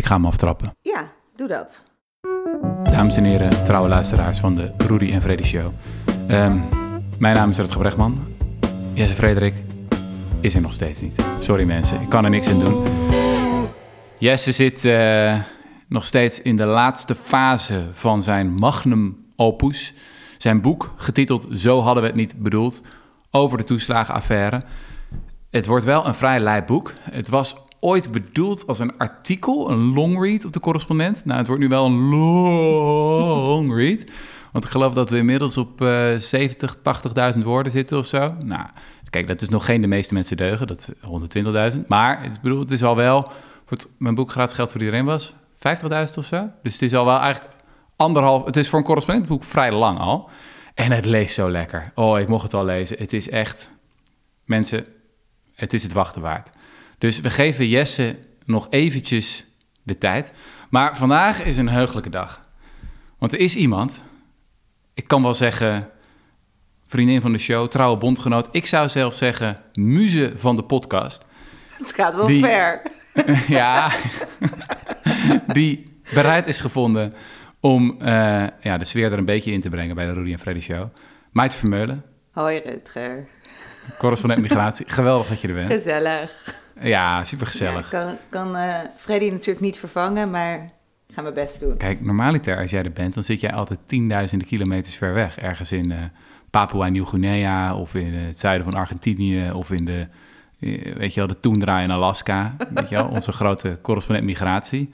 Ik ga hem aftrappen. Ja, doe dat. Dames en heren, trouwe luisteraars van de Rudy en Freddy Show. Ehm, mijn naam is Rutger Brechtman. Jesse Frederik is er nog steeds niet. Sorry mensen, ik kan er niks aan doen. Jesse zit eh, nog steeds in de laatste fase van zijn magnum opus. Zijn boek, getiteld Zo hadden we het niet bedoeld, over de toeslagenaffaire. Het wordt wel een vrij lijp boek. Het was ooit bedoeld als een artikel, een long read op de correspondent. Nou, het wordt nu wel een long read. Want ik geloof dat we inmiddels op uh, 70, 80.000 woorden zitten of zo. Nou, kijk, dat is nog geen de meeste mensen deugen, dat 120.000. Maar het, bedoel, het is al wel, wordt mijn boek gratis geld voor iedereen was, 50.000 of zo. Dus het is al wel eigenlijk anderhalf, het is voor een correspondentboek vrij lang al. En het leest zo lekker. Oh, ik mocht het al lezen. Het is echt, mensen, het is het wachten waard. Dus we geven Jesse nog eventjes de tijd. Maar vandaag is een heugelijke dag. Want er is iemand, ik kan wel zeggen, vriendin van de show, trouwe bondgenoot. Ik zou zelf zeggen, muze van de podcast. Het gaat wel die, ver. ja, die bereid is gevonden om uh, ja, de sfeer er een beetje in te brengen bij de Rudy en Freddy Show. Maait Vermeulen. Hoi Rutger. Correspondent migratie. Geweldig dat je er bent. Gezellig. Ja, super gezellig. Ja, kan kan uh, Freddy natuurlijk niet vervangen, maar ik ga mijn best doen. Kijk, normaliter als jij er bent, dan zit jij altijd tienduizenden kilometers ver weg. Ergens in uh, Papua Nieuw-Guinea of in het zuiden van Argentinië of in de, weet je wel, de toendra in Alaska. weet je wel, onze grote correspondent migratie.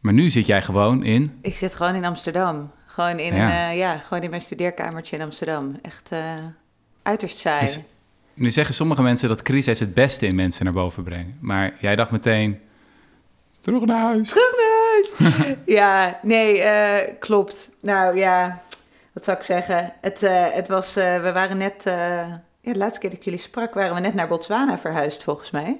Maar nu zit jij gewoon in... Ik zit gewoon in Amsterdam. Gewoon in, ja. Ja, gewoon in mijn studeerkamertje in Amsterdam. Echt uiterst saai. Nu zeggen sommige mensen dat crisis het beste in mensen naar boven brengt. Maar jij dacht meteen, terug naar huis. Terug naar huis! ja, nee, uh, klopt. Nou ja, wat zou ik zeggen? Het, het was, we waren net... ja, de laatste keer dat ik jullie sprak, waren we net naar Botswana verhuisd, volgens mij.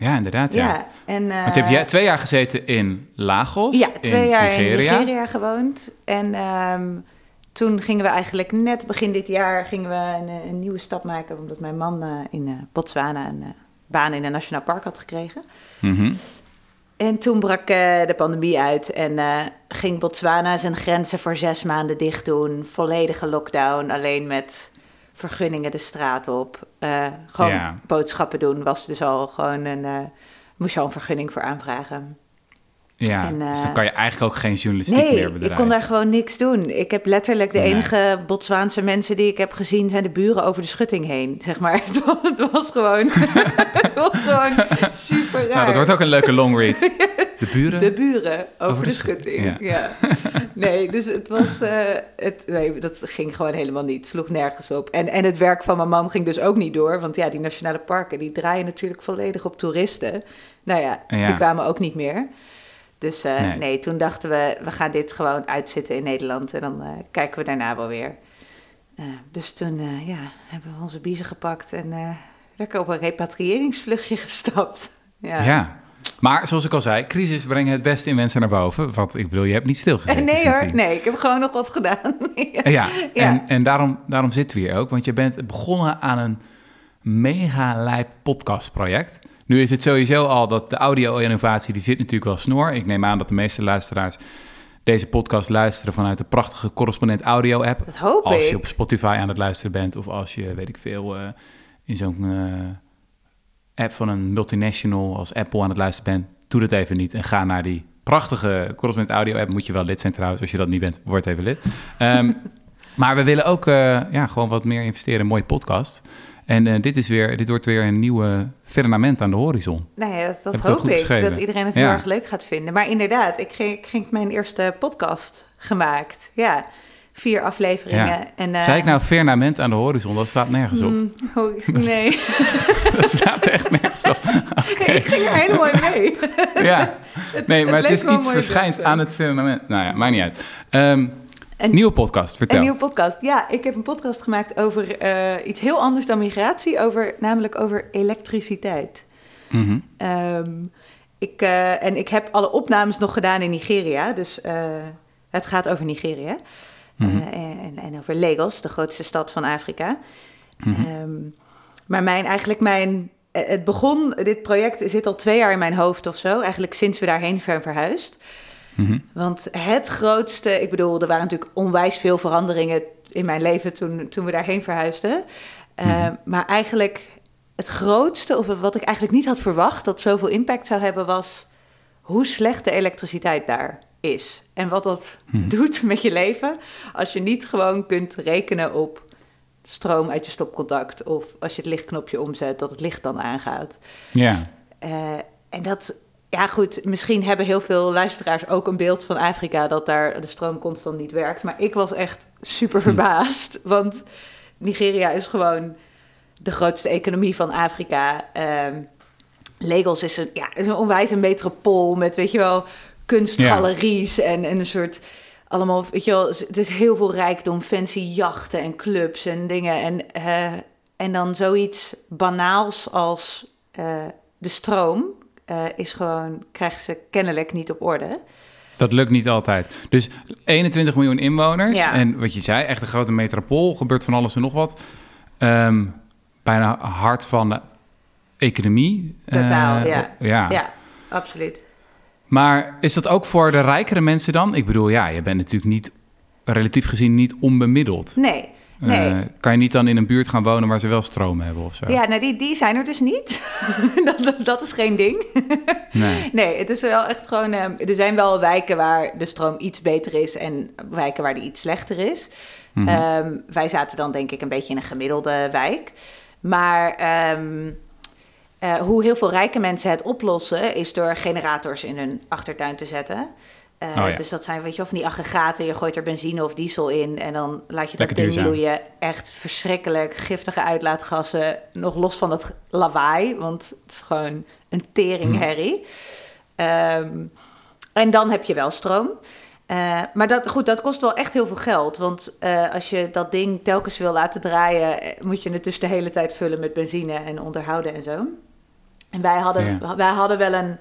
Ja, inderdaad. Ja. ja en, uh, Want je hebt twee jaar gezeten in Lagos. Ja, twee in jaar Nigeria. in Nigeria gewoond. En um, toen gingen we eigenlijk net begin dit jaar gingen we een, een nieuwe stap maken. Omdat mijn man uh, in uh, Botswana een baan in een nationaal park had gekregen. Mm -hmm. En toen brak de pandemie uit en ging Botswana zijn grenzen voor zes maanden dicht doen. Volledige lockdown, alleen met vergunningen de straat op. Gewoon boodschappen doen was dus al gewoon een... moest je al een vergunning voor aanvragen. Ja, En, dus eh, dan kan je eigenlijk ook geen journalistiek Nee, meer ik bedrijven. kon daar gewoon niks doen. Ik heb letterlijk de Nee. enige Botswaanse mensen die ik heb gezien... zijn de buren over de schutting heen, zeg maar. Het was, het was gewoon, het was gewoon super raar. Nou, dat wordt ook een leuke long read. De buren? De buren over, Over de, de schut- schutting. ja. Ja. Nee, dus het was. eh, het, nee, dat ging gewoon helemaal niet. Sloeg nergens op. En, en het werk van mijn man ging dus ook niet door. Want ja, die nationale parken die draaien natuurlijk volledig op toeristen. Nou ja, Ja. die kwamen ook niet meer. Dus eh, Nee. nee. toen dachten we, we gaan dit gewoon uitzitten in Nederland. En dan eh, kijken we daarna wel weer. Eh, dus toen ja, hebben we onze biezen gepakt en lekker op een repatriëringsvluchtje gestapt. Ja. Ja. Maar zoals ik al zei, crisis brengen het beste in mensen naar boven. Want ik bedoel, je hebt niet stilgezeten. Nee hoor, sindsdien. nee, ik heb gewoon nog wat gedaan. Ja. Ja, Ja. en, en daarom, daarom zitten we hier ook. Want je bent begonnen aan een mega lijp podcastproject. Nu is het sowieso al dat de audio-innovatie, die zit natuurlijk wel snor. Ik neem aan dat de meeste luisteraars deze podcast luisteren vanuit de prachtige correspondent audio-app. Dat hoop Als ik. je op Spotify aan het luisteren bent of als je, weet ik veel, eh, in zo'n eh, app van een multinational als Apple aan het luisteren bent, doe dat even niet en ga naar die prachtige correspondent audio app. Moet je wel lid zijn trouwens, als je dat niet bent, word even lid. Ehm, maar we willen ook eh, ja, gewoon wat meer investeren in een mooie podcast. En eh, dit, is weer, dit wordt weer een nieuwe firmament aan de horizon. Nou ja, dat, dat dat hoop goed ik. Dat iedereen het Ja. heel erg leuk gaat vinden. Maar inderdaad, ik ging, ik ging mijn eerste podcast gemaakt. Ja, vier afleveringen. Ja. En, eh, Zei ik nou firmament aan de horizon? Dat staat nergens op. mm, oh, ik- nee, Dat staat echt nergens op. ik ging er helemaal in mee. Ja, nee, maar het, is iets mooi verschijnt aan het firmament. Nou ja, maakt niet uit. Ehm, En- nieuwe podcast, vertel. Een nieuwe podcast. Ja, ik heb een podcast gemaakt over eh, iets heel anders dan migratie. Over, namelijk over elektriciteit. Mhm. Ehm, ik, eh, en ik heb alle opnames nog gedaan in Nigeria. Dus eh, het gaat over Nigeria. Mhm. En, en over Lagos, de grootste stad van Afrika. Mhm. Ehm, maar mijn, eigenlijk mijn het begon, dit project zit al twee jaar in mijn hoofd of zo. Eigenlijk sinds we daarheen zijn verhuisd. Mhm. Want het grootste, ik bedoel, er waren natuurlijk onwijs veel veranderingen in mijn leven toen, toen we daarheen verhuisden. Eh, Mhm. Maar eigenlijk het grootste, of wat ik eigenlijk niet had verwacht dat zoveel impact zou hebben, was hoe slecht de elektriciteit daar is. En wat dat Mhm. doet met je leven als je niet gewoon kunt rekenen op stroom uit je stopcontact. Of als je het lichtknopje omzet, dat het licht dan aangaat. Ja. Eh, en dat, ja goed, misschien hebben heel veel luisteraars ook een beeld van Afrika dat daar de stroom constant niet werkt. Maar ik was echt super verbaasd, want Nigeria is gewoon de grootste economie van Afrika. Ehm, Lagos is een, ja, is een onwijs een metropool met, weet je wel, kunstgaleries en, en een soort allemaal, weet je wel, het is heel veel rijkdom, fancy jachten en clubs en dingen. En, eh, en dan zoiets banaals als eh, de stroom eh, is gewoon, krijgen ze kennelijk niet op orde. Dat lukt niet altijd. Dus 21 miljoen inwoners. Ja. En wat je zei, echt een grote metropool. Gebeurt van alles en nog wat. Ehm, bijna hart van de economie. Totaal, Eh, ja. ja. Ja, absoluut. Maar is dat ook voor de rijkere mensen dan? Ik bedoel, ja, je bent natuurlijk niet, relatief gezien, niet onbemiddeld. Nee, nee. Eh, kan je niet dan in een buurt gaan wonen waar ze wel stroom hebben of zo? ja, nou die, die zijn er dus niet. dat, dat, dat is geen ding. Nee. Nee, het is wel echt gewoon. ehm, er zijn wel wijken waar de stroom iets beter is en wijken waar die iets slechter is. Mhm. Ehm, wij zaten dan denk ik een beetje in een gemiddelde wijk. Maar ehm, eh, hoe heel veel rijke mensen het oplossen, is door generators in hun achtertuin te zetten. Eh, Oh ja. Dus dat zijn weet je, van die aggregaten. Je gooit er benzine of diesel in en dan laat je dat Lekker ding duurzaam. bloeien. Echt verschrikkelijk giftige uitlaatgassen. Nog los van dat lawaai, want het is gewoon een teringherrie. Ehm, en dan heb je wel stroom. Eh, maar dat, goed, dat kost wel echt heel veel geld. Want eh, als je dat ding telkens wil laten draaien, moet je het dus de hele tijd vullen met benzine en onderhouden en zo. En wij hadden, wij hadden wel een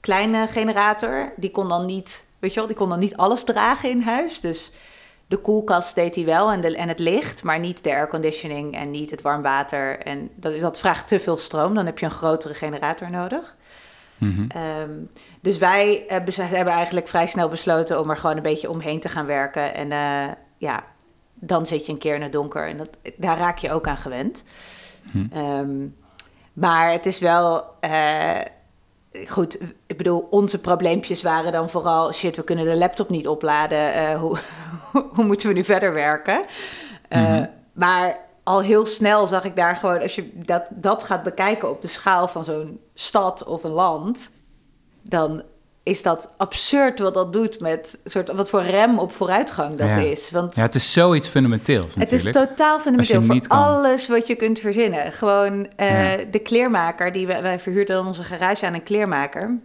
kleine generator. Die kon dan niet, weet je wel, die kon dan niet alles dragen in huis. Dus de koelkast deed hij wel en, de, en het licht, maar niet de airconditioning en niet het warm water. En dat, is- dat vraagt te veel stroom. Dan heb je een grotere generator nodig. Mhm. Ehm, dus wij bes- hebben eigenlijk vrij snel besloten om er gewoon een beetje omheen te gaan werken. En eh, ja, dan zit je een keer in het donker en dat, daar raak je ook aan gewend. Hm. Ehm, maar het is wel. eh, goed, ik bedoel, onze probleempjes waren dan vooral: shit, we kunnen de laptop niet opladen. eh, hoe, hoe moeten we nu verder werken? Eh, Mhm. Maar al heel snel zag ik daar gewoon, als je dat, dat gaat bekijken op de schaal van zo'n stad of een land, dan is dat absurd wat dat doet met soort, wat voor rem op vooruitgang dat Ja. is. Want Ja, het is zoiets fundamenteels het is natuurlijk. totaal fundamenteel voor kan. alles wat je kunt verzinnen. Gewoon eh, Ja. de kleermaker, die wij, wij verhuurden dan onze garage aan een kleermaker.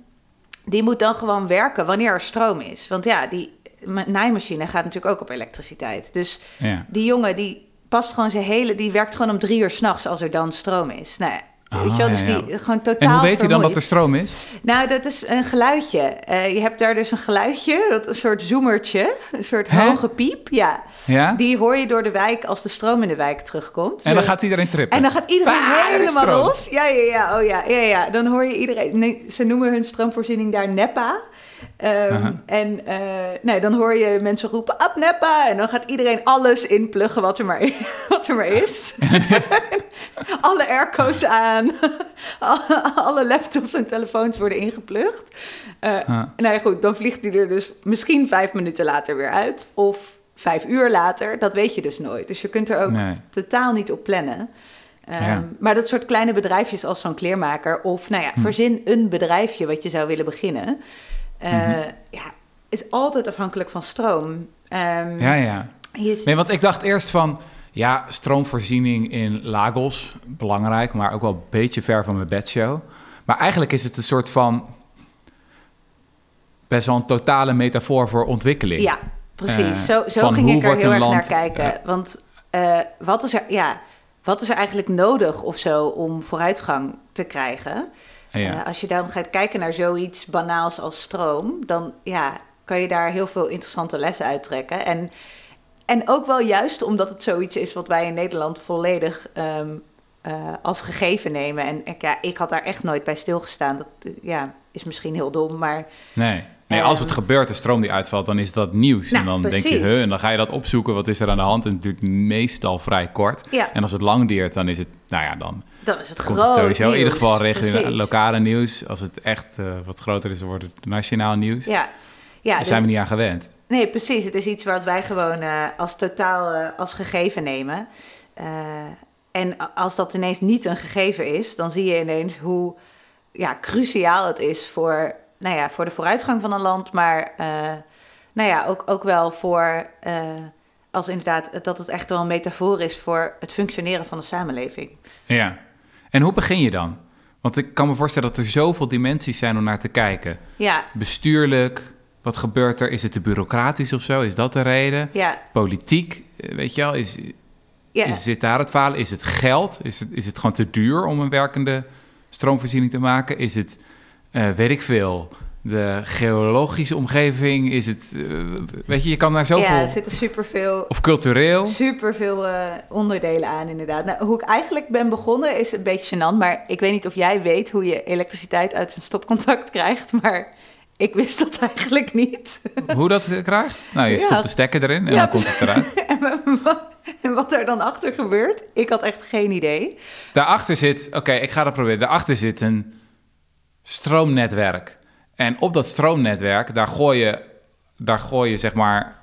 Die moet dan gewoon werken wanneer er stroom is. Want ja, die ma- naaimachine gaat natuurlijk ook op elektriciteit. Dus Ja. die jongen die past gewoon zijn hele, die werkt gewoon om drie uur s'nachts als er dan stroom is. Nou, Ah, weet je wel, dus ja, die ja. gewoon totaal En hoe weet hij dan dat er stroom is? Nou, dat is een geluidje. Eh, je hebt daar dus een geluidje, dat een soort zoemertje, een soort Hè? hoge piep. Ja, Ja? die hoor je door de wijk als de stroom in de wijk terugkomt. En dan gaat iedereen trippen. en dan gaat iedereen Ah, er helemaal los. Ja, ja, ja, oh ja, ja, ja. Dan hoor je iedereen. Nee, ze noemen hun stroomvoorziening daar NEPA. Ehm. En eh, nee, dan hoor je mensen roepen, ap NEPA. En dan gaat iedereen alles inpluggen wat er maar, wat er maar is. Alle airco's aan. Alle laptops en telefoons worden ingeplucht. Eh Ah. Nou ja, goed, dan vliegt die er dus misschien vijf minuten later weer uit. Of vijf uur later. Dat weet je dus nooit. Dus je kunt er ook Nee. totaal niet op plannen. Ehm, Ja. Maar dat soort kleine bedrijfjes als zo'n kleermaker... of nou ja, Hm. verzin een bedrijfje wat je zou willen beginnen... eh, Mhm. ja, is altijd afhankelijk van stroom. Ehm, Ja, ja. Nee, want ik dacht eerst van... Ja, stroomvoorziening in Lagos, belangrijk... maar ook wel een beetje ver van mijn bedshow. Maar eigenlijk is het een soort van... best wel een totale metafoor voor ontwikkeling. Ja, precies. Eh, zo zo ging ik er heel erg land- naar kijken. Want eh, wat, is er, ja, wat is er eigenlijk nodig of zo om vooruitgang te krijgen? Ja. Eh, als je dan gaat kijken naar zoiets banaals als stroom, dan ja, kan je daar heel veel interessante lessen uittrekken. En, en ook wel juist omdat het zoiets is wat wij in Nederland volledig ehm, eh, als gegeven nemen. En ik- ja, ik had daar echt nooit bij stilgestaan. Dat eh, ja, is misschien heel dom, maar Nee. Nee, als het Ehm, gebeurt, de stroom die uitvalt, dan is dat nieuws. Nou, en dan denk je, huh, en dan ga je dat opzoeken, wat is er aan de hand? En het duurt meestal vrij kort. ja, En als het lang duurt, dan is het, nou ja, dan dan is het groot het sowieso in ieder nieuws. geval regionaal, lokale nieuws. Als het echt eh, wat groter is, dan wordt het nationaal nieuws. Ja, ja Daar zijn we niet aan gewend. Nee, precies. Het is iets wat wij gewoon eh, als totaal eh, als gegeven nemen. En als dat ineens niet een gegeven is, dan zie je ineens hoe ja, cruciaal het is voor, nou ja, voor de vooruitgang van een land, maar nou ja, ook, ook wel voor als inderdaad dat het echt wel een metafoor is voor het functioneren van de samenleving. Ja. En hoe begin je dan? Want ik kan me voorstellen dat er zoveel dimensies zijn om naar te kijken. Ja, Bestuurlijk, wat gebeurt er? Is het te bureaucratisch of zo? Is dat de reden? ja, Politiek, eh, weet je wel, is, ja. is, zit daar het falen? Is het geld? Is het, is het gewoon te duur om een werkende stroomvoorziening te maken? Is het, eh, weet ik veel, de geologische omgeving? Is het, eh, weet je, je kan daar zoveel... ja, er zitten superveel Of cultureel? Super veel onderdelen aan, inderdaad. Nou, hoe ik eigenlijk ben begonnen is een beetje gênant, maar ik weet niet of jij weet hoe je elektriciteit uit een stopcontact krijgt, maar ik wist dat eigenlijk niet. Hoe dat krijgt? Nou, je Ja. stopt de stekker erin en Ja, dan komt het eruit. en wat- en wat er dan achter gebeurt, ik had echt geen idee. Daarachter zit, oké, ik ga dat proberen. Daarachter zit een stroomnetwerk. En op dat stroomnetwerk, daar gooi je, daar gooi je zeg maar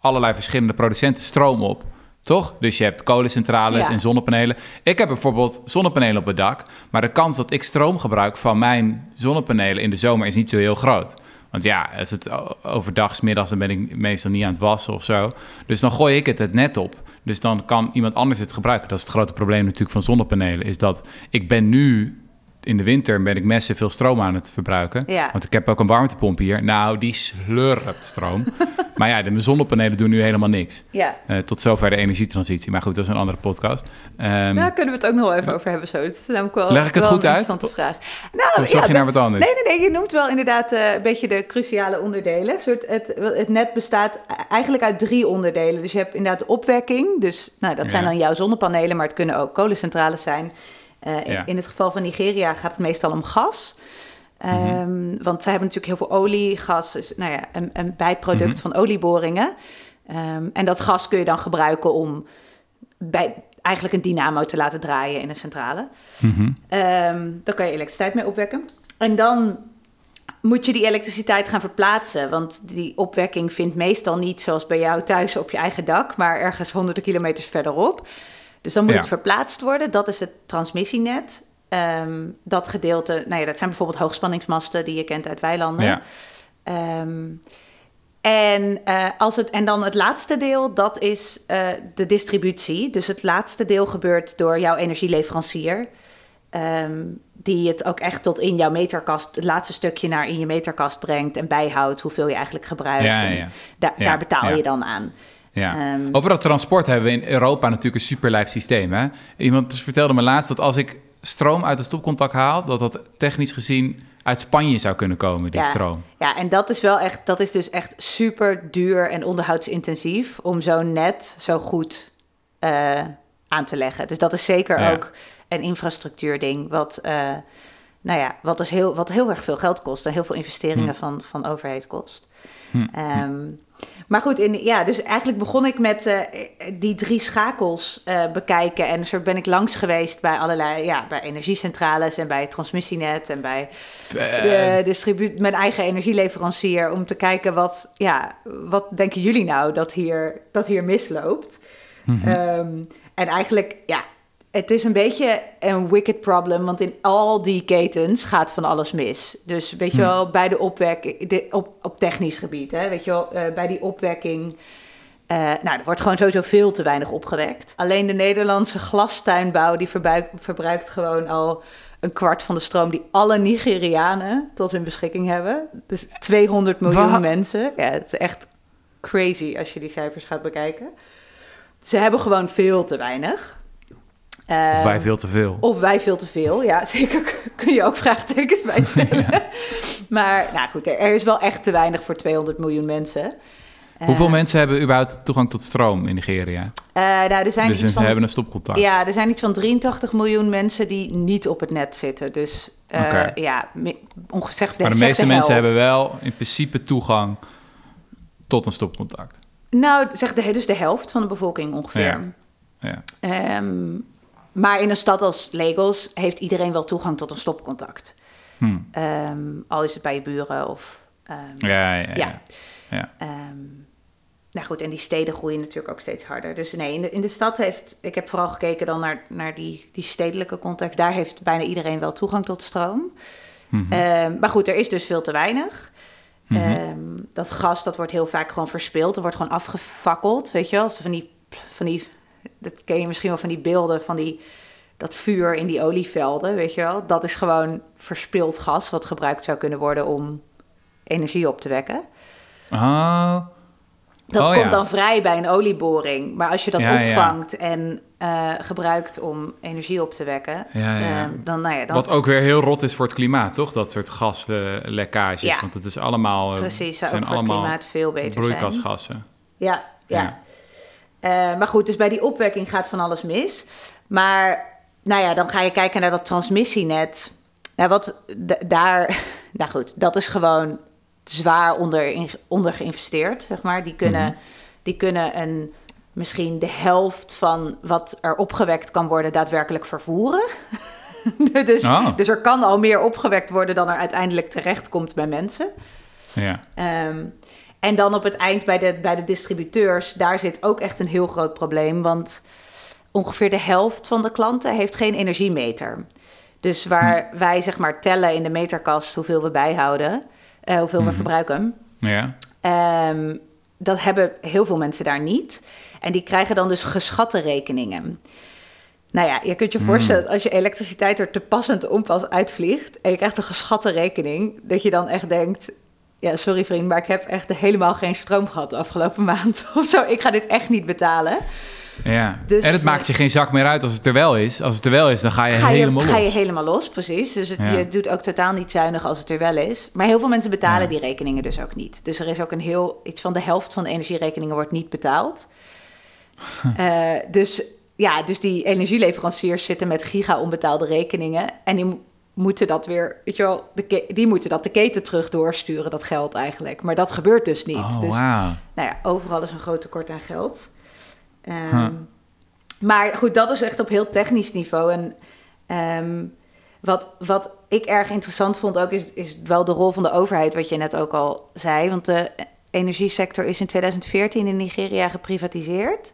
allerlei verschillende producenten stroom op. Toch? Dus je hebt kolencentrales Ja. en zonnepanelen. Ik heb bijvoorbeeld zonnepanelen op het dak. Maar de kans dat ik stroom gebruik van mijn zonnepanelen in de zomer is niet zo heel groot. Want ja, als het overdag, middags, dan ben ik meestal niet aan het wassen of zo. Dus dan gooi ik het het net op. Dus dan kan iemand anders het gebruiken. Dat is het grote probleem natuurlijk van zonnepanelen. Is dat ik ben nu in de winter ben ik messen veel stroom aan het verbruiken. Ja. Want ik heb ook een warmtepomp hier. Nou, die slurpt stroom. maar ja, de zonnepanelen doen nu helemaal niks. Ja, Eh, tot zover de energietransitie. Maar goed, dat is een andere podcast. Daar kunnen we het ook nog wel even over hebben. Zo. Dat is namelijk wel, Leg ik het wel goed een uit? interessante vraag. Nou, of zocht je naar wat anders? Nee, nee, nee. Je noemt wel inderdaad eh, een beetje de cruciale onderdelen. Een Soort, het, het net bestaat eigenlijk uit drie onderdelen. Dus je hebt inderdaad de opwekking. Dus nou, dat zijn Ja. dan jouw zonnepanelen, maar het kunnen ook kolencentrales zijn. Eh, in, Ja. in het geval van Nigeria gaat het meestal om gas. Mhm. Ehm, Want zij hebben natuurlijk heel veel olie. Gas is nou ja, een, een bijproduct Mhm. van olieboringen. Ehm, en dat gas kun je dan gebruiken om bij, eigenlijk een dynamo te laten draaien in een centrale. Mhm. Ehm dan kan je elektriciteit mee opwekken. En dan moet je die elektriciteit gaan verplaatsen. Want die opwekking vindt meestal niet zoals bij jou thuis op je eigen dak, maar ergens honderden kilometers verderop. Dus dan moet Ja. het verplaatst worden. Dat is het transmissienet. Ehm, dat gedeelte, nou ja, dat zijn bijvoorbeeld hoogspanningsmasten die je kent uit weilanden. Ja. Ehm, en, eh, als het, en dan het laatste deel, dat is eh, de distributie. Dus het laatste deel gebeurt door jouw energieleverancier. ehm, die het ook echt tot in jouw meterkast, het laatste stukje naar in je meterkast brengt en bijhoudt hoeveel je eigenlijk gebruikt. Ja, En da- daar betaal je dan aan. Ja. Ehm, Over dat transport hebben we in Europa natuurlijk een superlijp systeem. Hè? Iemand vertelde me laatst dat als ik stroom uit het stopcontact haal, dat dat technisch gezien uit Spanje zou kunnen komen, die Ja. stroom. Ja, en dat is wel echt, dat is dus echt super duur en onderhoudsintensief om zo'n net zo goed eh, aan te leggen. Dus dat is zeker Ja. ook een infrastructuurding, wat, eh, nou ja, wat, dus heel, wat heel erg veel geld kost en heel veel investeringen Hm. van, van overheid kost. Hm. Ehm, maar goed, in, ja, dus eigenlijk begon ik met eh, die drie schakels eh, bekijken. En zo ben ik langs geweest bij allerlei, ja, bij energiecentrales en bij het transmissienet en bij de distribu- mijn eigen energieleverancier om te kijken wat, ja, wat denken jullie nou dat hier, dat hier misloopt. Mhm. Ehm, en eigenlijk, ja, het is een beetje een wicked problem, want in al die ketens gaat van alles mis. Dus weet je Hmm. wel, bij de opwekking, op, op technisch gebied, hè, weet je wel, eh, bij die opwekking. eh, nou, er wordt gewoon sowieso veel te weinig opgewekt. Alleen de Nederlandse glastuinbouw die verbruikt, verbruikt gewoon al een kwart van de stroom die alle Nigerianen tot hun beschikking hebben. Dus 200 miljoen Wat? mensen. Ja, het is echt crazy als je die cijfers gaat bekijken. Ze hebben gewoon veel te weinig. Of wij veel te veel. of wij veel te veel, ja, zeker kun je ook vraagtekens bij stellen. Maar nou goed, er is wel echt te weinig voor 200 miljoen mensen. Hoeveel Eh, mensen hebben überhaupt toegang tot stroom in Nigeria? eh, nou, er zijn Dus iets ze van, hebben een stopcontact. ja, er zijn iets van 83 miljoen mensen die niet op het net zitten. Dus eh, Oké. ja, zeg, maar de meeste mensen hebben wel in principe toegang tot een stopcontact. Nou, zeg de, dus de helft van de bevolking ongeveer. Ja. Ehm, maar in een stad als Lagos heeft iedereen wel toegang tot een stopcontact. Hm. Ehm, al is het bij je buren of... ehm, Ja, ja, ja. Ja. ja. ehm, nou goed, en die steden groeien natuurlijk ook steeds harder. Dus nee, in de, in de stad heeft... Ik heb vooral gekeken dan naar, naar die, die stedelijke context. Daar heeft bijna iedereen wel toegang tot stroom. Mhm. Maar goed, er is dus veel te weinig. Mhm. Dat gas, dat wordt heel vaak gewoon verspild. Er wordt gewoon afgefakkeld, weet je wel. Als van die, van die, dat ken je misschien wel van die beelden van die, dat vuur in die olievelden, weet je wel. Dat is gewoon verspild gas, wat gebruikt zou kunnen worden om energie op te wekken. Oh, Dat Oh, komt ja. dan vrij bij een olieboring. Maar als je dat Ja, ja. opvangt en eh, gebruikt om energie op te wekken, Ja, ja. ehm, dan, nou ja, dan Wat ook weer heel rot is voor het klimaat, toch? Dat soort gaslekkages. Want het is allemaal, eh, precies, zou zijn ook voor het klimaat veel beter broeikasgassen. Ja, ja. Ja. Eh, maar goed, dus bij die opwekking gaat van alles mis. Maar nou ja, dan ga je kijken naar dat transmissienet. Nou, wat daar, nou goed, dat is gewoon zwaar onder, geïnvesteerd, zeg maar. Die kunnen, Mhm. die kunnen een, misschien de helft van wat er opgewekt kan worden daadwerkelijk vervoeren. dus, Oh. dus er kan al meer opgewekt worden dan er uiteindelijk terecht komt bij mensen. Ja. Ehm, en dan op het eind bij de, bij de distributeurs, daar zit ook echt een heel groot probleem. Want ongeveer de helft van de klanten heeft geen energiemeter. Dus waar wij zeg maar tellen in de meterkast hoeveel we bijhouden, eh, hoeveel we verbruiken. ja. Ehm, dat hebben heel veel mensen daar niet. En die krijgen dan dus geschatte rekeningen. Nou ja, je kunt je voorstellen dat als je elektriciteit er te pas en te onpas uitvliegt... en je krijgt een geschatte rekening, dat je dan echt denkt... ja, sorry vriend, maar ik heb echt helemaal geen stroom gehad de afgelopen maand of zo. Ik ga dit echt niet betalen. ja. Dus, en het maakt je geen zak meer uit als het er wel is. Als het er wel is, dan ga je Ga je, helemaal ga je los. helemaal los, precies. Dus het, Ja. je doet ook totaal niet zuinig als het er wel is. Maar heel veel mensen betalen Ja. die rekeningen dus ook niet. Dus er is ook een heel... iets van de helft van de energierekeningen wordt niet betaald. Eh, dus ja, dus die energieleveranciers zitten met giga onbetaalde rekeningen. En die moeten dat weer, weet je wel, de die moeten dat de keten terug doorsturen, dat geld eigenlijk. Maar dat gebeurt dus niet. Oh, dus nou ja, overal is een groot tekort aan geld. Ehm, Huh. Maar goed, dat is echt op heel technisch niveau. En ehm, wat, wat ik erg interessant vond ook, is, is wel de rol van de overheid, wat je net ook al zei. Want de energiesector is in 2014 in Nigeria geprivatiseerd.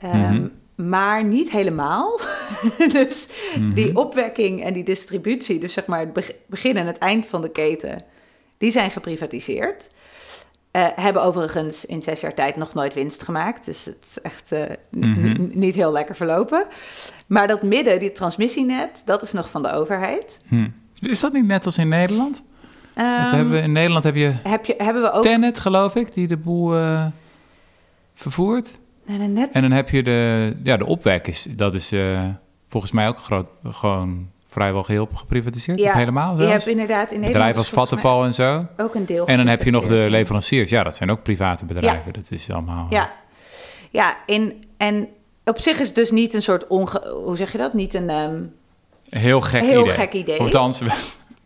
Mhm. Maar niet helemaal. dus Mhm. die opwekking en die distributie, dus zeg maar het beg- begin en het eind van de keten, die zijn geprivatiseerd. Eh, hebben overigens in zes jaar tijd nog nooit winst gemaakt. Dus het is echt eh, Mhm. niet heel lekker verlopen. Maar dat midden, die transmissienet, dat is nog van de overheid. Hm. Is dat niet net als in Nederland? Dat Ehm, hebben we, in Nederland heb je heb je, hebben we ook... Tenet, geloof ik, die de boel eh, vervoert. Net, En dan heb je de, ja, de opwek. Is, dat is eh, volgens mij ook groot, gewoon vrijwel geheel geprivatiseerd. Ja, of helemaal je hebt inderdaad in. Bedrijven als Vattenfall en zo. Ook een deel En dan heb je nog de leveranciers. Ja, dat zijn ook private bedrijven. Dat is allemaal... Ja, ja in, en op zich is het dus niet een soort... Onge, hoe zeg je dat? Niet een... ehm, heel gek Heel idee. gek idee. Of we,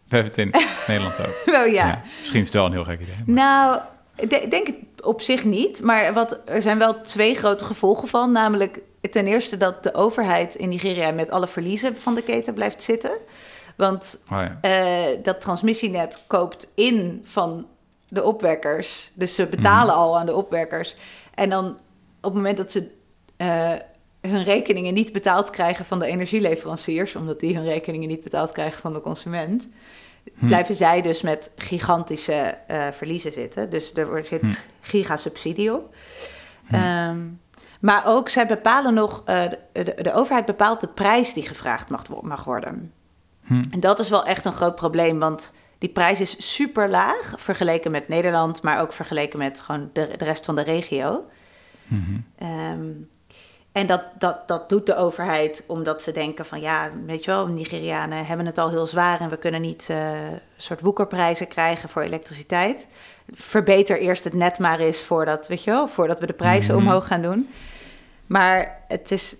we hebben het in Nederland ook. wel ja. Ja. Misschien is het wel een heel gek idee. maar- Nou, ik de- denk het op zich niet. Maar wat, er zijn wel twee grote gevolgen van. Namelijk ten eerste dat de overheid in Nigeria met alle verliezen van de keten blijft zitten. Want Oh, ja. eh, dat transmissienet koopt in van de opwekkers. Dus ze betalen al aan de opwekkers. En dan op het moment dat ze eh, hun rekeningen niet betaald krijgen van de energieleveranciers, omdat die hun rekeningen niet betaald krijgen van de consument, blijven zij dus met gigantische eh, verliezen zitten. Dus er wordt- zit Hm. gigasubsidie op. Ehm, maar ook, zij bepalen nog, eh, de, overheid bepaalt de prijs die gevraagd mag, wo- mag worden. Hm. En dat is wel echt een groot probleem, want die prijs is super laag vergeleken met Nederland, maar ook vergeleken met gewoon de, de rest van de regio. Mhm. Ehm, en dat, dat, dat doet de overheid omdat ze denken van ja, weet je wel, Nigerianen hebben het al heel zwaar en we kunnen niet uh, een soort woekerprijzen krijgen voor elektriciteit. Verbeter eerst het net maar eens voordat, weet je wel, voordat we de prijzen mhm. omhoog gaan doen. Maar het is,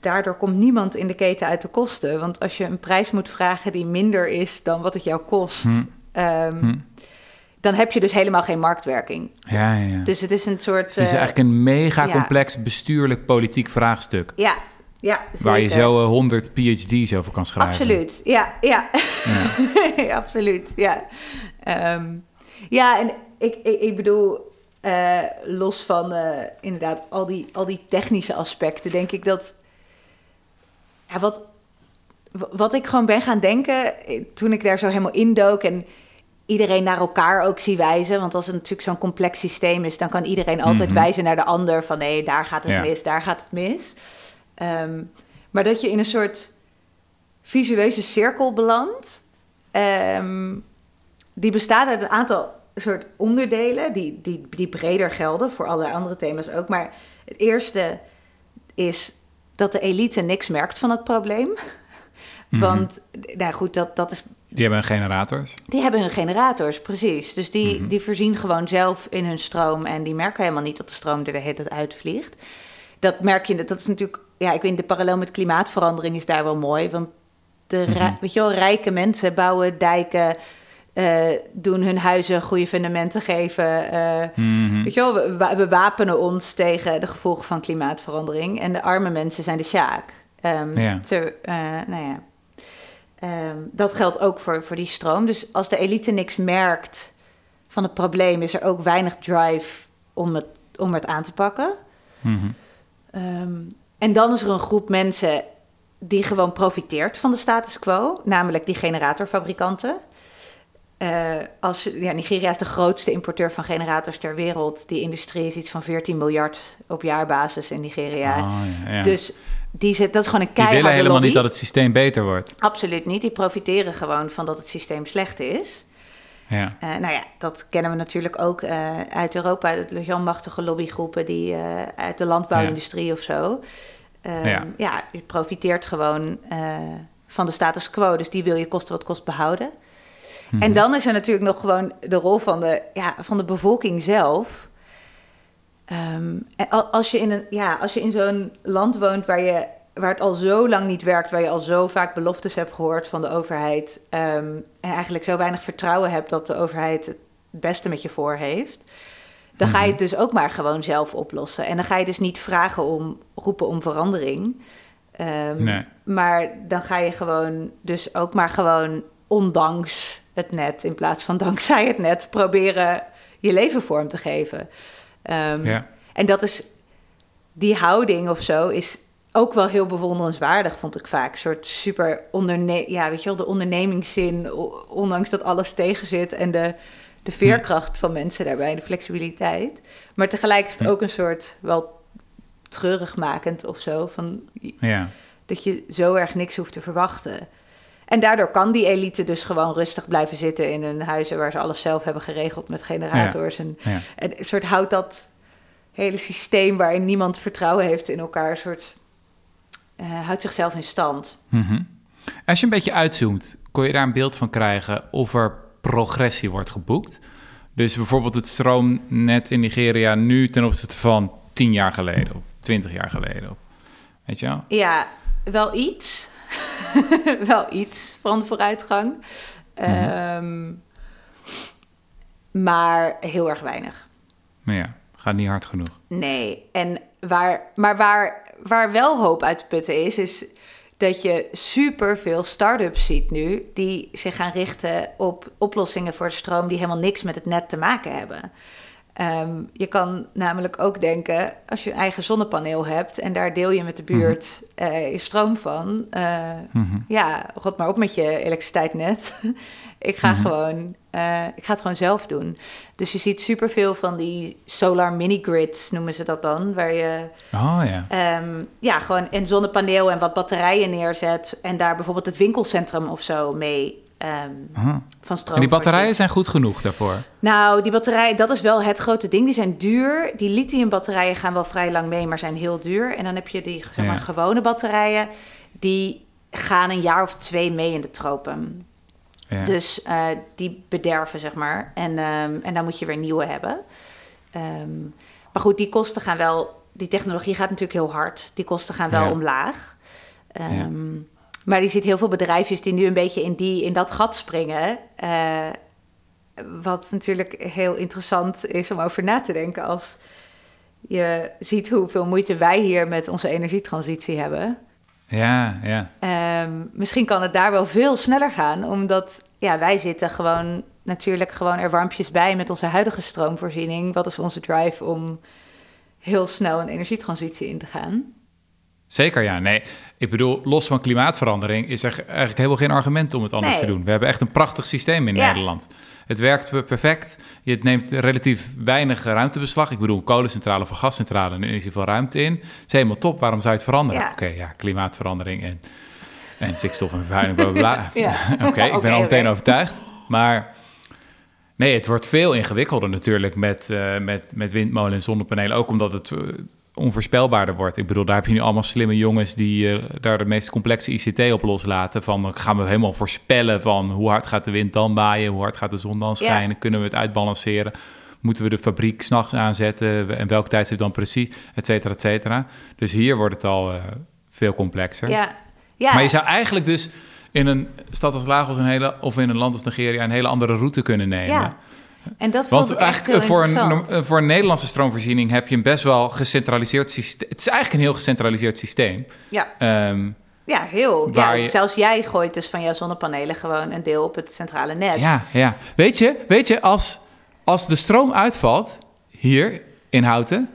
daardoor komt niemand in de keten uit de kosten. Want als je een prijs moet vragen die minder is dan wat het jou kost, hm. Ehm, hm. Dan heb je dus helemaal geen marktwerking. Ja, ja. Dus het is een soort. het is eigenlijk een mega complex bestuurlijk politiek vraagstuk. Ja. Ja, Waar je zo 100 PhD's over kan schrijven. Absoluut, ja, ja. ja. absoluut, ja. Ehm, ja, en ik, ik, ik bedoel, uh, los van inderdaad al die, al die technische aspecten, denk ik dat. Ja, wat, wat ik gewoon ben gaan denken eh, toen ik daar zo helemaal indook en iedereen naar elkaar ook zie wijzen. Want als het natuurlijk zo'n complex systeem is, dan kan iedereen altijd mhm. wijzen naar de ander van nee, daar gaat het mis, daar gaat het mis. Um, maar dat je in een soort visueuze cirkel belandt. Um, die bestaat uit een aantal soort onderdelen die, die, die breder gelden voor allerlei andere thema's ook. Maar het eerste is dat de elite niks merkt van het probleem. Mhm. Want, nou goed, dat, dat is... Die hebben hun generators? Die hebben hun generators, precies. Dus die, mhm. die voorzien gewoon zelf in hun stroom... en die merken helemaal niet dat de stroom er de hele tijd uitvliegt. Dat merk je, dat is natuurlijk... Ja, ik weet de parallel met klimaatverandering is daar wel mooi... want de, mhm. weet je wel, rijke mensen bouwen dijken uh, doen hun huizen goede fundamenten geven. Uh, Weet je wel, we, we, wapenen ons tegen de gevolgen van klimaatverandering. En de arme mensen zijn de sjaak. Um, ja. Te, uh, nou ja. Um, dat geldt ook voor, voor die stroom. Dus als de elite niks merkt van het probleem, is er ook weinig drive om het, om het aan te pakken. Mm um, en dan is er een groep mensen die gewoon profiteert van de status quo, namelijk die generatorfabrikanten. Uh, als, ja, Nigeria is de grootste importeur van generators ter wereld. Die industrie is iets van 14 miljard op jaarbasis in Nigeria. Oh, ja, ja. Dus die zit, dat is gewoon een keiharde Die willen helemaal niet dat het systeem beter wordt. Absoluut niet. Die profiteren gewoon van dat het systeem slecht is. Ja. Uh, nou ja, dat kennen we natuurlijk ook uh, uit Europa. De lobbygroepen die uit de landbouwindustrie of zo. Ehm, ja. ja, je profiteert gewoon van de status quo. Dus die wil je kosten wat kost behouden. En mhm. dan is er natuurlijk nog gewoon de rol van de, ja, van de bevolking zelf. Ehm, als je in, een, ja, als je in zo'n land woont waar, je, waar het al zo lang niet werkt, waar je al zo vaak beloftes hebt gehoord van de overheid, ehm, en eigenlijk zo weinig vertrouwen hebt dat de overheid het beste met je voor heeft, dan ga je mhm. het dus ook maar gewoon zelf oplossen. En dan ga je dus niet vragen om roepen om verandering. Um, nee. Maar dan ga je gewoon dus ook maar gewoon ondanks het net in plaats van dankzij het net proberen je leven vorm te geven. Um, ja. En dat is die houding of zo is ook wel heel bewonderenswaardig, vond ik vaak. Een soort super onderne ja, weet je wel, de ondernemingszin, ondanks dat alles tegen zit en de, de veerkracht van mensen daarbij, de flexibiliteit. Maar tegelijk is het ook een soort wel treurig makend of zo. Van, ja. Dat je zo erg niks hoeft te verwachten. En daardoor kan die elite dus gewoon rustig blijven zitten in hun huizen waar ze alles zelf hebben geregeld met generators. En, en een soort houdt dat hele systeem waarin niemand vertrouwen heeft in elkaar, een soort uh, houdt zichzelf in stand. Mhm. Als je een beetje uitzoomt, kon je daar een beeld van krijgen of er progressie wordt geboekt? Dus bijvoorbeeld het stroomnet in Nigeria nu ten opzichte van tien jaar geleden of twintig jaar geleden. Of, weet je wel? Ja, wel iets. wel iets van vooruitgang. Mm maar heel erg weinig. Maar ja, gaat niet hard genoeg. Nee, en waar, maar waar, waar wel hoop uit te putten is, is dat je super veel start-ups ziet nu die zich gaan richten op oplossingen voor de stroom die helemaal niks met het net te maken hebben. Ehm, je kan namelijk ook denken, als je een eigen zonnepaneel hebt en daar deel je met de mhm. buurt uh, je stroom van, uh, ja, god maar op met je elektriciteit net. ik ga mhm. gewoon, uh, ik ga het gewoon zelf doen. Dus je ziet superveel van die solar mini-grids, noemen ze dat dan, waar je oh, ja. Um, ja, gewoon een zonnepaneel en wat batterijen neerzet en daar bijvoorbeeld het winkelcentrum of zo mee ehm, van stroom. En die batterijen zijn goed genoeg daarvoor. Nou, die batterijen, dat is wel het grote ding. Die zijn duur. Die lithiumbatterijen gaan wel vrij lang mee, maar zijn heel duur. En dan heb je die zeg maar, Ja. gewone batterijen. Die gaan een jaar of twee mee in de tropen. Ja. Dus eh, die bederven, zeg maar. En, ehm, en dan moet je weer nieuwe hebben. Ehm, maar goed, die kosten gaan wel... Die technologie gaat natuurlijk heel hard. Die kosten gaan wel Ja. omlaag. Ehm, Maar je ziet heel veel bedrijfjes die nu een beetje in, die, in dat gat springen. Eh, wat natuurlijk heel interessant is om over na te denken... als je ziet hoeveel moeite wij hier met onze energietransitie hebben... ja, ja. Ehm, misschien kan het daar wel veel sneller gaan, omdat ja, wij zitten gewoon natuurlijk gewoon er warmpjes bij met onze huidige stroomvoorziening. Wat is onze drive om heel snel een energietransitie in te gaan? Zeker ja. Nee, ik bedoel, los van klimaatverandering is er eigenlijk helemaal geen argument om het anders Nee. te doen. We hebben echt een prachtig systeem in Ja. Nederland. Het werkt per- perfect. Je neemt relatief weinig ruimtebeslag. Ik bedoel, kolencentrale of gascentrale, is er veel ruimte in. Het is helemaal top. Waarom zou je het veranderen? Ja. Oké, ja, klimaatverandering en, en stikstof en vervuiling, bla bla bla. Oké, ik ben al meteen overtuigd. Maar nee, het wordt veel ingewikkelder natuurlijk met, eh, met, met windmolen en zonnepanelen. Ook omdat het eh, onvoorspelbaarder wordt. Ik bedoel, daar heb je nu allemaal slimme jongens die eh, daar de meest complexe ICT op loslaten. Van dan gaan we helemaal voorspellen van hoe hard gaat de wind dan waaien, hoe hard gaat de zon dan schijnen, kunnen we het uitbalanceren. Moeten we de fabriek s'nachts aanzetten en welk tijdstip dan precies, et cetera, et cetera. Dus hier wordt het al eh, veel complexer. Ja, ja. Maar je zou eigenlijk dus in een stad als Lagos een hele, of in een land als Nigeria een hele andere route kunnen nemen. ja. En dat Want eigenlijk heel voor een, eh, voor een Nederlandse stroomvoorziening heb je een best wel gecentraliseerd systeem. Het is eigenlijk een heel gecentraliseerd systeem. Ja, Ehm, ja heel. Ja, je- Zelfs jij gooit dus van jouw zonnepanelen gewoon een deel op het centrale net. ja, ja. Weet je, weet je als, als de stroom uitvalt hier in Houten,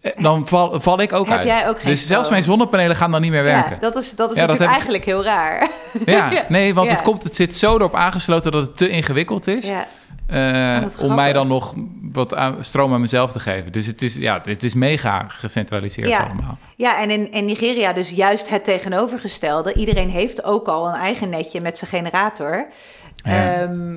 eh, dan val, val ik ook Heb uit. jij ook geen dus zelfs stroom? mijn zonnepanelen gaan dan niet meer werken. Ja, dat is, dat is Ja, dat natuurlijk ik- eigenlijk heel raar. Ja, nee, want Ja. het, komt, het zit zo erop aangesloten dat het te ingewikkeld is. Eh, wat om mij dan nog wat aan- stroom aan mezelf te geven. Dus het is, ja, het is mega gecentraliseerd Ja. allemaal. Ja, en in, in Nigeria dus juist het tegenovergestelde. Iedereen heeft ook al een eigen netje met zijn generator. Ja. Ehm,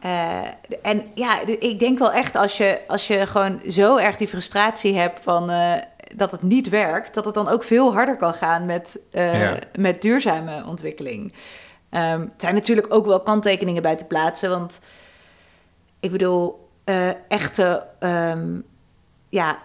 eh, en ja, ik denk wel echt als je, als je gewoon zo erg die frustratie hebt van eh, dat het niet werkt, dat het dan ook veel harder kan gaan met, Ja. met duurzame ontwikkeling. Ehm er zijn natuurlijk ook wel kanttekeningen bij te plaatsen, want ik bedoel, eh, echte ehm, ja,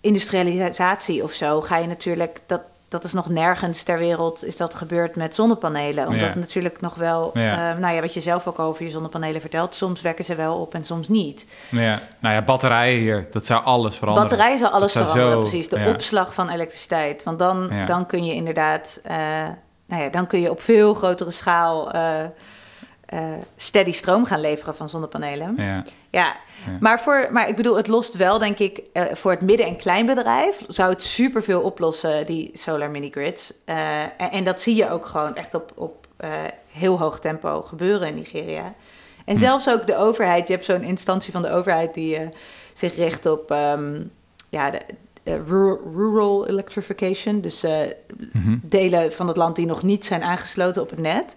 industrialisatie of zo ga je natuurlijk, dat, dat is nog nergens ter wereld is dat gebeurd met zonnepanelen. Omdat Ja. natuurlijk nog wel, Ja. eh, nou ja, wat je zelf ook over je zonnepanelen vertelt, soms wekken ze wel op en soms niet. Ja, nou ja, batterijen hier, dat zou alles veranderen. Batterijen zal alles zou veranderen, zo- precies. De ja. opslag van elektriciteit. Want dan, dan kun je inderdaad, eh, nou ja, dan kun je op veel grotere schaal eh, steady stroom gaan leveren van zonnepanelen. Ja, Ja, Ja. Maar, voor, maar ik bedoel, het lost wel, denk ik, eh, voor het midden- en kleinbedrijf zou het superveel oplossen, die solar mini-grids. Eh, en, en dat zie je ook gewoon echt op, op heel hoog tempo gebeuren in Nigeria. En zelfs ook de overheid, je hebt zo'n instantie van de overheid die zich richt op ehm, ja, de, rural, electrification. Dus Mhm. delen van het land die nog niet zijn aangesloten op het net.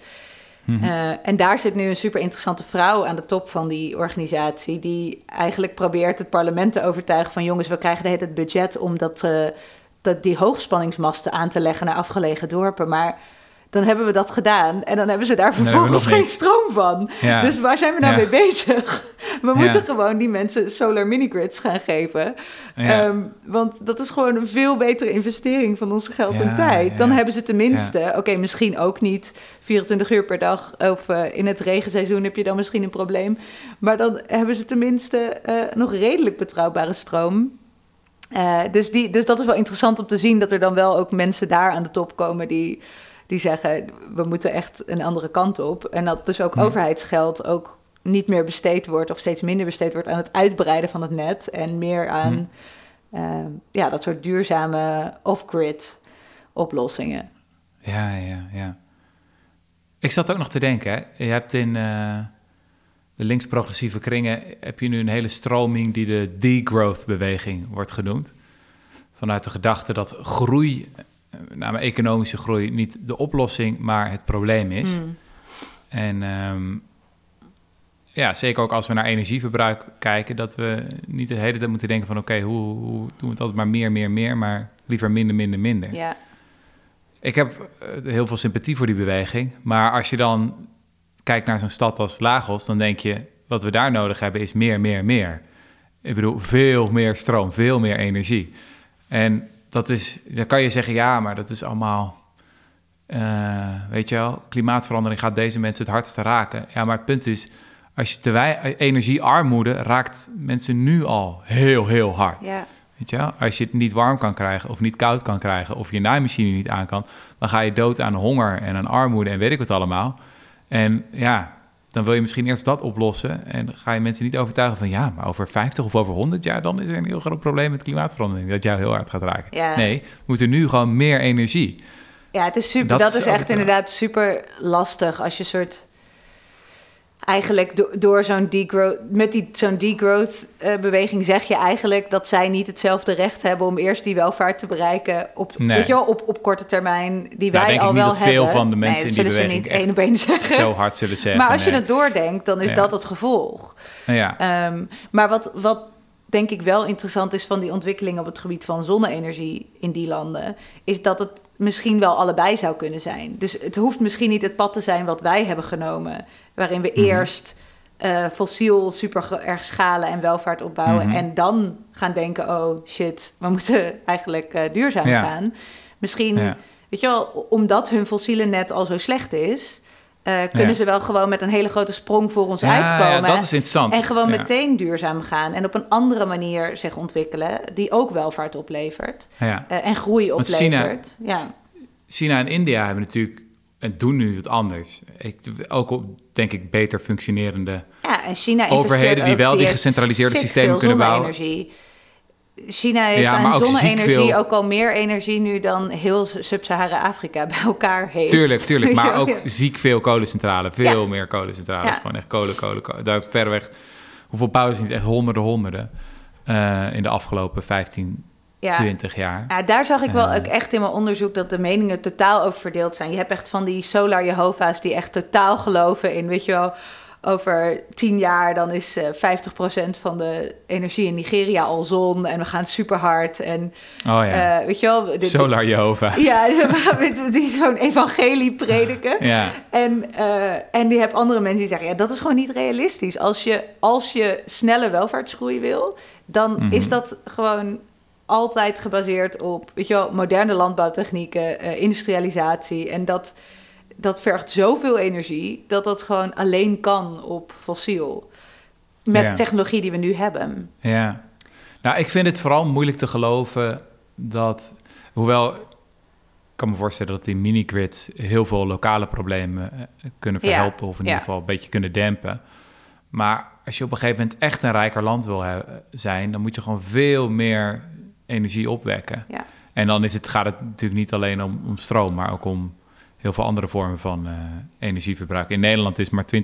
Mhm. Eh, en daar zit nu een super interessante vrouw aan de top van die organisatie, die eigenlijk probeert het parlement te overtuigen van jongens, we krijgen de tijd budget om dat, eh, dat die hoogspanningsmasten aan te leggen naar afgelegen dorpen. Maar dan hebben we dat gedaan en dan hebben ze daar vervolgens geen stroom van. Ja. Dus waar zijn we nou Ja. mee bezig? We Ja. moeten gewoon die mensen solar mini-grids gaan geven. Ehm, want dat is gewoon een veel betere investering van ons geld en tijd. Dan hebben ze tenminste, oké, misschien ook niet 24 uur per dag. Of eh, in het regenseizoen heb je dan misschien een probleem. Maar dan hebben ze tenminste eh, nog redelijk betrouwbare stroom. Eh, dus, die, dus dat is wel interessant om te zien dat er dan wel ook mensen daar aan de top komen die, die zeggen: we moeten echt een andere kant op. En dat dus ook Ja. overheidsgeld ook niet meer besteed wordt of steeds minder besteed wordt aan het uitbreiden van het net en meer aan eh, ja, dat soort duurzame off-grid oplossingen. ja, ja, ja. Ik zat ook nog te denken, hè. je hebt in eh, de links-progressieve kringen heb je nu een hele stroming die de degrowth-beweging wordt genoemd. Vanuit de gedachte dat groei, name economische groei, niet de oplossing, maar het probleem is. Mm. En ehm, ja, zeker ook als we naar energieverbruik kijken, dat we niet de hele tijd moeten denken van oké, hoe, hoe doen we het altijd maar meer, meer, meer, maar liever minder, minder, minder. Ja. Ik heb eh, heel veel sympathie voor die beweging, maar als je dan kijkt naar zo'n stad als Lagos, dan denk je, wat we daar nodig hebben is meer, meer, meer. Ik bedoel, veel meer stroom, veel meer energie. En dat is, dan kan je zeggen, ja, maar dat is allemaal, eh, weet je wel, klimaatverandering gaat deze mensen het hardste raken. Ja, maar het punt is, als je te wij energiearmoede raakt mensen nu al heel, heel hard. Ja. Weet je wel? Als je het niet warm kan krijgen of niet koud kan krijgen of je naaimachine niet aan kan, dan ga je dood aan honger en aan armoede en weet ik wat allemaal. En ja, dan wil je misschien eerst dat oplossen en ga je mensen niet overtuigen van ja, maar over 50 of over 100 jaar dan is er een heel groot probleem met klimaatverandering dat jou heel hard gaat raken. Ja. Nee, we moeten nu gewoon meer energie. Ja, het is super. Dat Dat, is echt het, inderdaad super lastig als je soort eigenlijk do- door zo'n degrowth met die zo'n degrowth eh, beweging zeg je eigenlijk dat zij niet hetzelfde recht hebben om eerst die welvaart te bereiken op Nee. weet je wel, op, op korte termijn die wij denk al ik niet wel dat veel hebben. van de mensen nee, in die beweging ze niet één op één zeggen. Zo hard zullen zeggen. maar als je het doordenkt, dan is Ja. dat het gevolg. Ja, Ehm, maar wat, wat denk ik wel interessant is van die ontwikkeling op het gebied van zonne-energie in die landen, is dat het misschien wel allebei zou kunnen zijn. Dus het hoeft misschien niet het pad te zijn wat wij hebben genomen, waarin we Mhm. eerst eh, fossiel super erg schalen en welvaart opbouwen Mhm. en dan gaan denken, oh shit, we moeten eigenlijk eh, duurzaam Ja. gaan. Misschien, ja. weet je wel, omdat hun fossiele net al zo slecht is, eh, kunnen Ja. ze wel gewoon met een hele grote sprong voor ons Ja, ja, uitkomen. dat is interessant. En gewoon meteen duurzaam gaan en op een andere manier zich ontwikkelen, die ook welvaart oplevert Ja. eh, en groei Want China- oplevert. Ja, China en India hebben natuurlijk en doen nu wat anders. Ik, ook op, denk ik, beter functionerende. ja en China Overheden die wel die gecentraliseerde systemen kunnen bouwen. China heeft Ja, aan zonne-energie ook al meer energie nu dan heel Sub-Sahara-Afrika bij elkaar heeft. Tuurlijk, tuurlijk. Maar ook ziek veel kolencentrales. Veel Ja. meer kolencentrales. Ja. Gewoon echt kolen, kolen, kolen. Daar is verreweg... Hoeveel bouwen ze niet? Echt honderden, honderden. eh, in de afgelopen 15, Ja. 20 jaar. Ja, daar zag ik wel Eh. ook echt in mijn onderzoek dat de meningen totaal over verdeeld zijn. Je hebt echt van die solar Jehovah's die echt totaal geloven in, weet je wel, over tien jaar dan is eh 50% van de energie in Nigeria al zon en we gaan super hard. En Oh ja. eh, weet je wel, dit- Solar Jehovah. Ja, die zo'n evangelie prediken. Ja. En, eh, en die heb andere mensen die zeggen, ja, dat is gewoon niet realistisch. Als je, als je snelle welvaartsgroei wil, dan Mhm. is dat gewoon altijd gebaseerd op, weet je wel, moderne landbouwtechnieken, industrialisatie. En dat, dat vergt zoveel energie dat dat gewoon alleen kan op fossiel. Met Ja. de technologie die we nu hebben. Ja. Nou, ik vind het vooral moeilijk te geloven dat... Hoewel, ik kan me voorstellen dat die mini-grids... heel veel lokale problemen eh, kunnen Ja, verhelpen... of in ja. ieder geval een beetje kunnen dempen. Maar als je op een gegeven moment echt een rijker land wil zijn... dan moet je gewoon veel meer energie opwekken. Ja. En dan is het, gaat het natuurlijk niet alleen om, om stroom... maar ook om heel veel andere vormen van eh, energieverbruik. In Nederland is maar 20%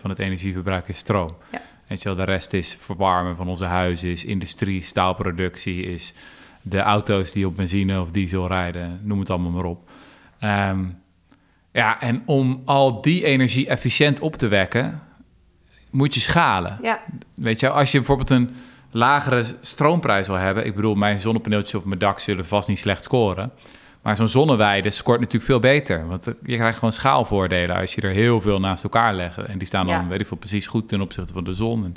van het energieverbruik is stroom. Ja. Weet je wel, de rest is verwarmen van onze huizen, is industrie, staalproductie, is de auto's die op benzine of diesel rijden, noem het allemaal maar op. Ehm, ja, en om al die energie efficiënt op te wekken, moet je schalen. Ja, Weet je, als je bijvoorbeeld een lagere stroomprijs wil hebben, ik bedoel, mijn zonnepaneeltjes op mijn dak zullen vast niet slecht scoren. Maar zo'n zonneweide scoort natuurlijk veel beter. Want je krijgt gewoon schaalvoordelen als je er heel veel naast elkaar legt. En die staan dan, Ja. weet ik veel, precies goed ten opzichte van de zon. En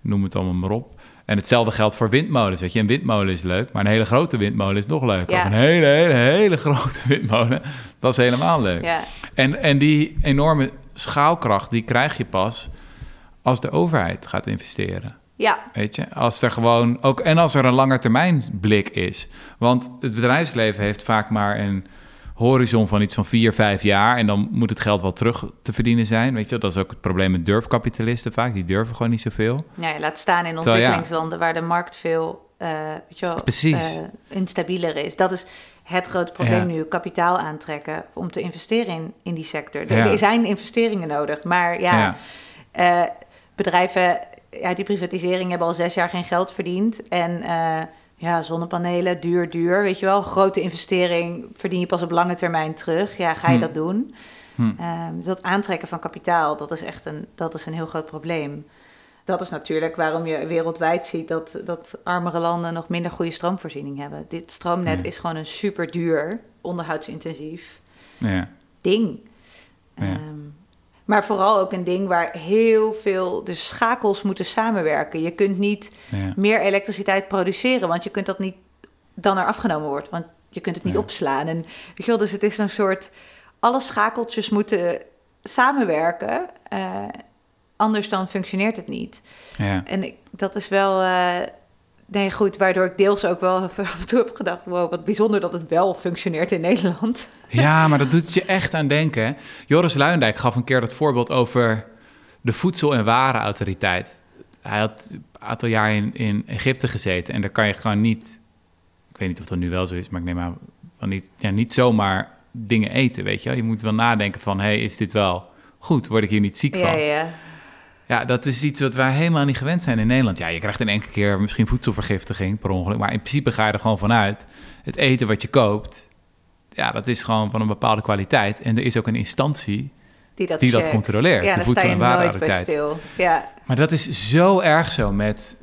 noem het allemaal maar op. En hetzelfde geldt voor windmolens. Weet je, een windmolen is leuk, maar een hele grote windmolen is nog leuker. Ja. Een hele, hele, hele grote windmolen, dat is helemaal leuk. ja. En, en die enorme schaalkracht, die krijg je pas als de overheid gaat investeren. Ja. Weet je, als er gewoon ook en als er een langetermijnblik is. Want het bedrijfsleven heeft vaak maar een horizon van iets van vier, vijf jaar. En dan moet het geld wel terug te verdienen zijn. Weet je, dat is ook het probleem met durfkapitalisten vaak. Die durven gewoon niet zoveel. Ja, laat staan in ja. ontwikkelingslanden waar de markt veel eh, weet je wel, Precies. eh, instabieler is. Dat is het grote probleem Ja. nu, kapitaal aantrekken om te investeren in, in die sector. Er, Ja. zijn investeringen nodig, maar ja, Ja. eh, bedrijven uit die privatisering hebben al zes jaar geen geld verdiend. En eh, ja, zonnepanelen, duur, duur, weet je wel. Grote investering verdien je pas op lange termijn terug. Ja, ga je Hm. dat doen? Hm. Ehm, dus dat aantrekken van kapitaal, dat is echt een, dat is een heel groot probleem. Dat is natuurlijk waarom je wereldwijd ziet dat, dat armere landen nog minder goede stroomvoorziening hebben. Dit stroomnet Ja. is gewoon een super duur, onderhoudsintensief Ja. ding. Ja. Ehm, maar vooral ook een ding waar heel veel de schakels moeten samenwerken. Je kunt niet Ja. meer elektriciteit produceren, want je kunt dat niet dan er afgenomen wordt, want je kunt het niet Ja. opslaan. En weet je wel, dus het is een soort alle schakeltjes moeten samenwerken, eh, anders dan functioneert het niet. Ja. En ik, dat is wel, eh, nee goed, waardoor ik deels ook wel af en toe heb gedacht, wow, wat bijzonder dat het wel functioneert in Nederland. Ja, maar dat doet je echt aan denken. Joris Luindijk gaf een keer dat voorbeeld over de Voedsel- en Warenautoriteit. Hij had een aantal jaar in, in Egypte gezeten en daar kan je gewoon niet... Ik weet niet of dat nu wel zo is, maar ik neem aan van niet, ja, niet zomaar dingen eten, weet je wel. Je moet wel nadenken van, hey, is dit wel goed? Word ik hier niet ziek Ja, van? ja. Ja, dat is iets wat wij helemaal niet gewend zijn in Nederland. Ja, je krijgt een enkele keer misschien voedselvergiftiging per ongeluk. Maar in principe ga je er gewoon vanuit. Het eten wat je koopt, ja, dat is gewoon van een bepaalde kwaliteit. En er is ook een instantie die dat, die dat controleert. Ja, de Voedsel- en Warenautoriteit. stil. Ja, Maar dat is zo erg zo met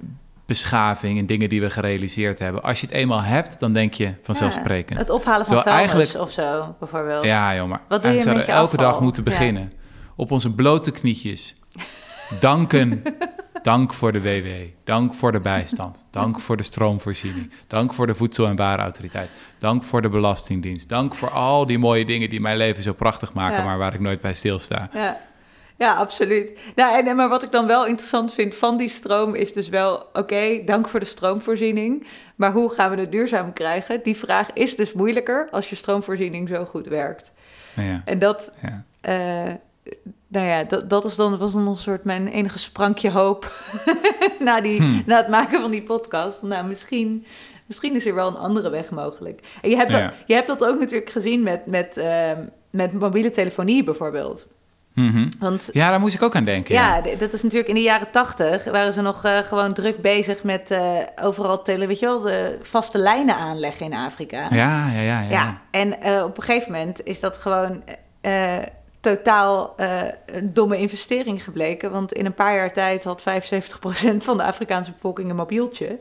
beschaving en dingen die we gerealiseerd hebben. Als je het eenmaal hebt, dan denk je vanzelfsprekend. het ophalen van Terwijl vuilnis of zo, bijvoorbeeld. Ja, joh, maar Wat doe je met je elke afval? dag moeten Ja. beginnen. Op onze blote knietjes. Danken. Dank voor de WW. Dank voor de bijstand. Dank voor de stroomvoorziening. Dank voor de Voedsel- en Warenautoriteit. Dank voor de Belastingdienst. Dank voor al die mooie dingen die mijn leven zo prachtig maken, Ja. maar waar ik nooit bij stilsta. Ja, ja absoluut. Nou, en, en maar wat ik dan wel interessant vind van die stroom is dus wel... oké, dank voor de stroomvoorziening, maar hoe gaan we het duurzaam krijgen? Die vraag is dus moeilijker als je stroomvoorziening zo goed werkt. Ja, En dat, ja. eh, nou ja, dat, dat is dan, was dan een soort mijn enige sprankje hoop na, die, Hmm. na het maken van die podcast. Nou, misschien, misschien is er wel een andere weg mogelijk. En je hebt, Ja. dat, je hebt dat ook natuurlijk gezien met, met, ehm, met mobiele telefonie bijvoorbeeld. Mhm. Want ja, daar moest ik ook aan denken. Ja. ja, dat is natuurlijk in de jaren tachtig waren ze nog eh, gewoon druk bezig met eh, overal tele, weet je wel, de vaste lijnen aanleggen in Afrika. Ja, ja, ja. ja. Ja, en eh, op een gegeven moment is dat gewoon totaal eh, een domme investering gebleken. Want in een paar jaar tijd had 75% van de Afrikaanse bevolking een mobieltje.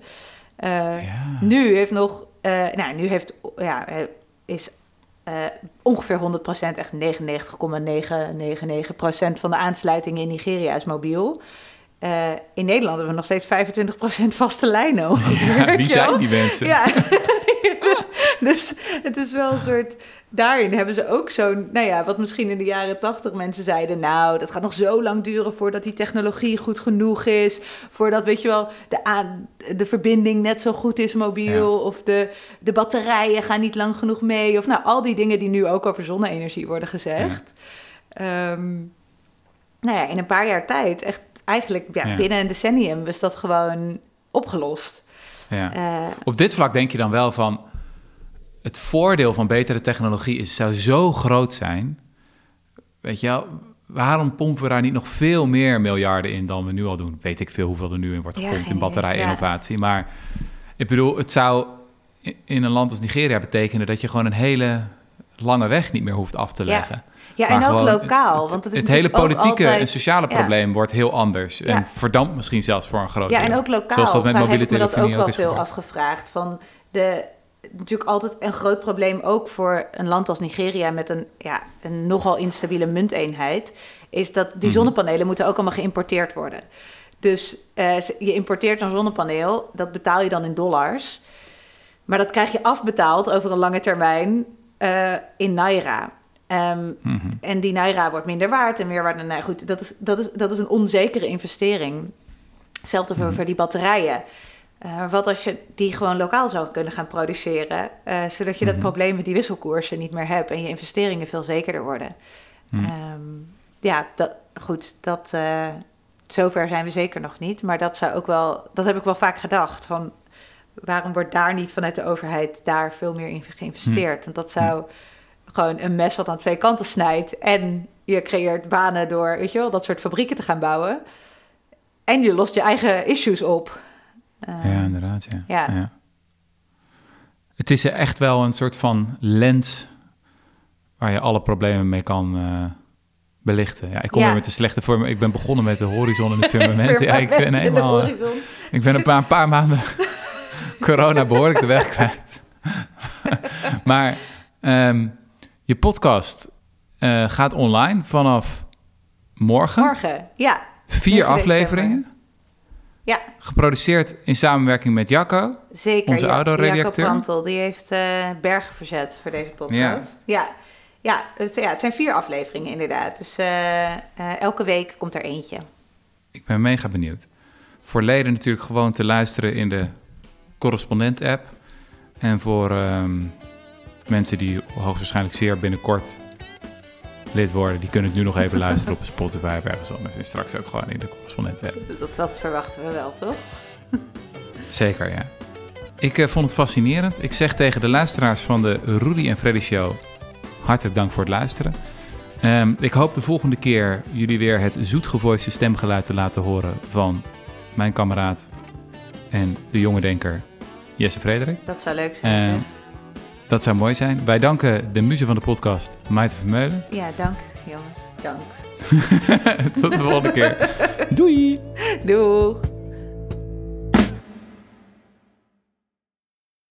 Eh, Ja. Nu heeft nog, eh, nou, nu heeft, ja, is ongeveer 100%, echt 99,999% van de aansluitingen in Nigeria is mobiel. In Nederland hebben we nog steeds 25% vaste lijnen. Ja, wie zijn die mensen? Ja, dus het is wel een soort. Daarin hebben ze ook zo'n. Nou ja, wat misschien in de jaren tachtig mensen zeiden. Nou, dat gaat nog zo lang duren voordat die technologie goed genoeg is. Voordat, weet je wel, de, aan, de verbinding net zo goed is mobiel. Of de, de batterijen gaan niet lang genoeg mee. Of nou, al die dingen die nu ook over zonne-energie worden gezegd. Ehm, nou ja, in een paar jaar tijd, echt eigenlijk ja, Ja. binnen een decennium, was dat gewoon opgelost. Ja. Eh, Op dit vlak denk je dan wel van... het voordeel van betere technologie is, zou zo groot zijn. Weet je wel, waarom pompen we daar niet nog veel meer miljarden in dan we nu al doen? Weet ik veel hoeveel er nu in wordt gepompt in batterijinnovatie. Maar ik bedoel, het zou in een land als Nigeria betekenen... dat je gewoon een hele lange weg niet meer hoeft af te leggen. Ja, en ook lokaal. Het, want het is het hele politieke altijd- en sociale probleem wordt heel anders. En verdampt misschien zelfs voor een groot Ja, deel. en ook lokaal. Zoals dat met mobiele heb ik me dat ook telefonie ook wel veel afgevraagd. Van de, natuurlijk altijd een groot probleem ook voor een land als Nigeria met een, ja, een nogal instabiele munteenheid. Is dat die Mhm. zonnepanelen moeten ook allemaal geïmporteerd worden. Dus eh, je importeert een zonnepaneel, dat betaal je dan in dollars. Maar dat krijg je afbetaald over een lange termijn eh, in naira. Ehm, Mhm. en die naira wordt minder waard en meer waard. Nou goed, dat is, dat is, dat is een onzekere investering. Hetzelfde voor, Mhm. voor die batterijen. Eh, wat als je die gewoon lokaal zou kunnen gaan produceren, eh, zodat je dat Mhm. probleem met die wisselkoersen niet meer hebt en je investeringen veel zekerder worden. Mhm. Ehm, ja, dat, goed, dat, eh, zover zijn we zeker nog niet, maar dat zou ook wel, dat heb ik wel vaak gedacht. Van, waarom wordt daar niet vanuit de overheid daar veel meer in geïnvesteerd? Want dat zou gewoon een mes wat aan twee kanten snijdt en je creëert banen door, weet je wel, dat soort fabrieken te gaan bouwen. En je lost je eigen issues op. Ehm, Ja, inderdaad. Ja. Ja. Het is echt wel een soort van lens waar je alle problemen mee kan, eh, belichten. Ja, ik kom Ja. weer met de slechte vorm. Ik ben begonnen met de horizon en het firmament. ja, ik ben Firmament in de helemaal... eh. Ik ben een paar, een paar maanden corona behoorlijk de weg kwijt. maar ehm, je podcast eh, gaat online vanaf morgen. Morgen, ja. Vier 9 afleveringen. Ja, Geproduceerd in samenwerking met Jacco. zeker. Onze Ja. Jacob Pantel, die heeft eh, bergen verzet voor deze podcast. Ja, ja, het, ja, het zijn vier afleveringen inderdaad. Dus eh, eh, elke week komt er eentje. Ik ben mega benieuwd. Voor leden natuurlijk gewoon te luisteren in de correspondent-app. En voor ehm, mensen die hoogstwaarschijnlijk zeer binnenkort lid worden, die kunnen het nu nog even luisteren op Spotify of ergens anders. En straks ook gewoon in de correspondent-app. Dat, dat verwachten we wel, toch? Zeker, ja. Ik eh, vond het fascinerend. Ik zeg tegen de luisteraars van de Rudy en Freddy Show hartelijk dank voor het luisteren. Ehm, ik hoop de volgende keer jullie weer het zoetgevoiste stemgeluid te laten horen van mijn kameraad en de jonge denker Jesse Frederik. Dat zou leuk zijn. Zeg. Dat zou mooi zijn. Wij danken de muze van de podcast, Maite Vermeulen. Ja, dank jongens. Dank. Tot de volgende keer. Doei! Doeg!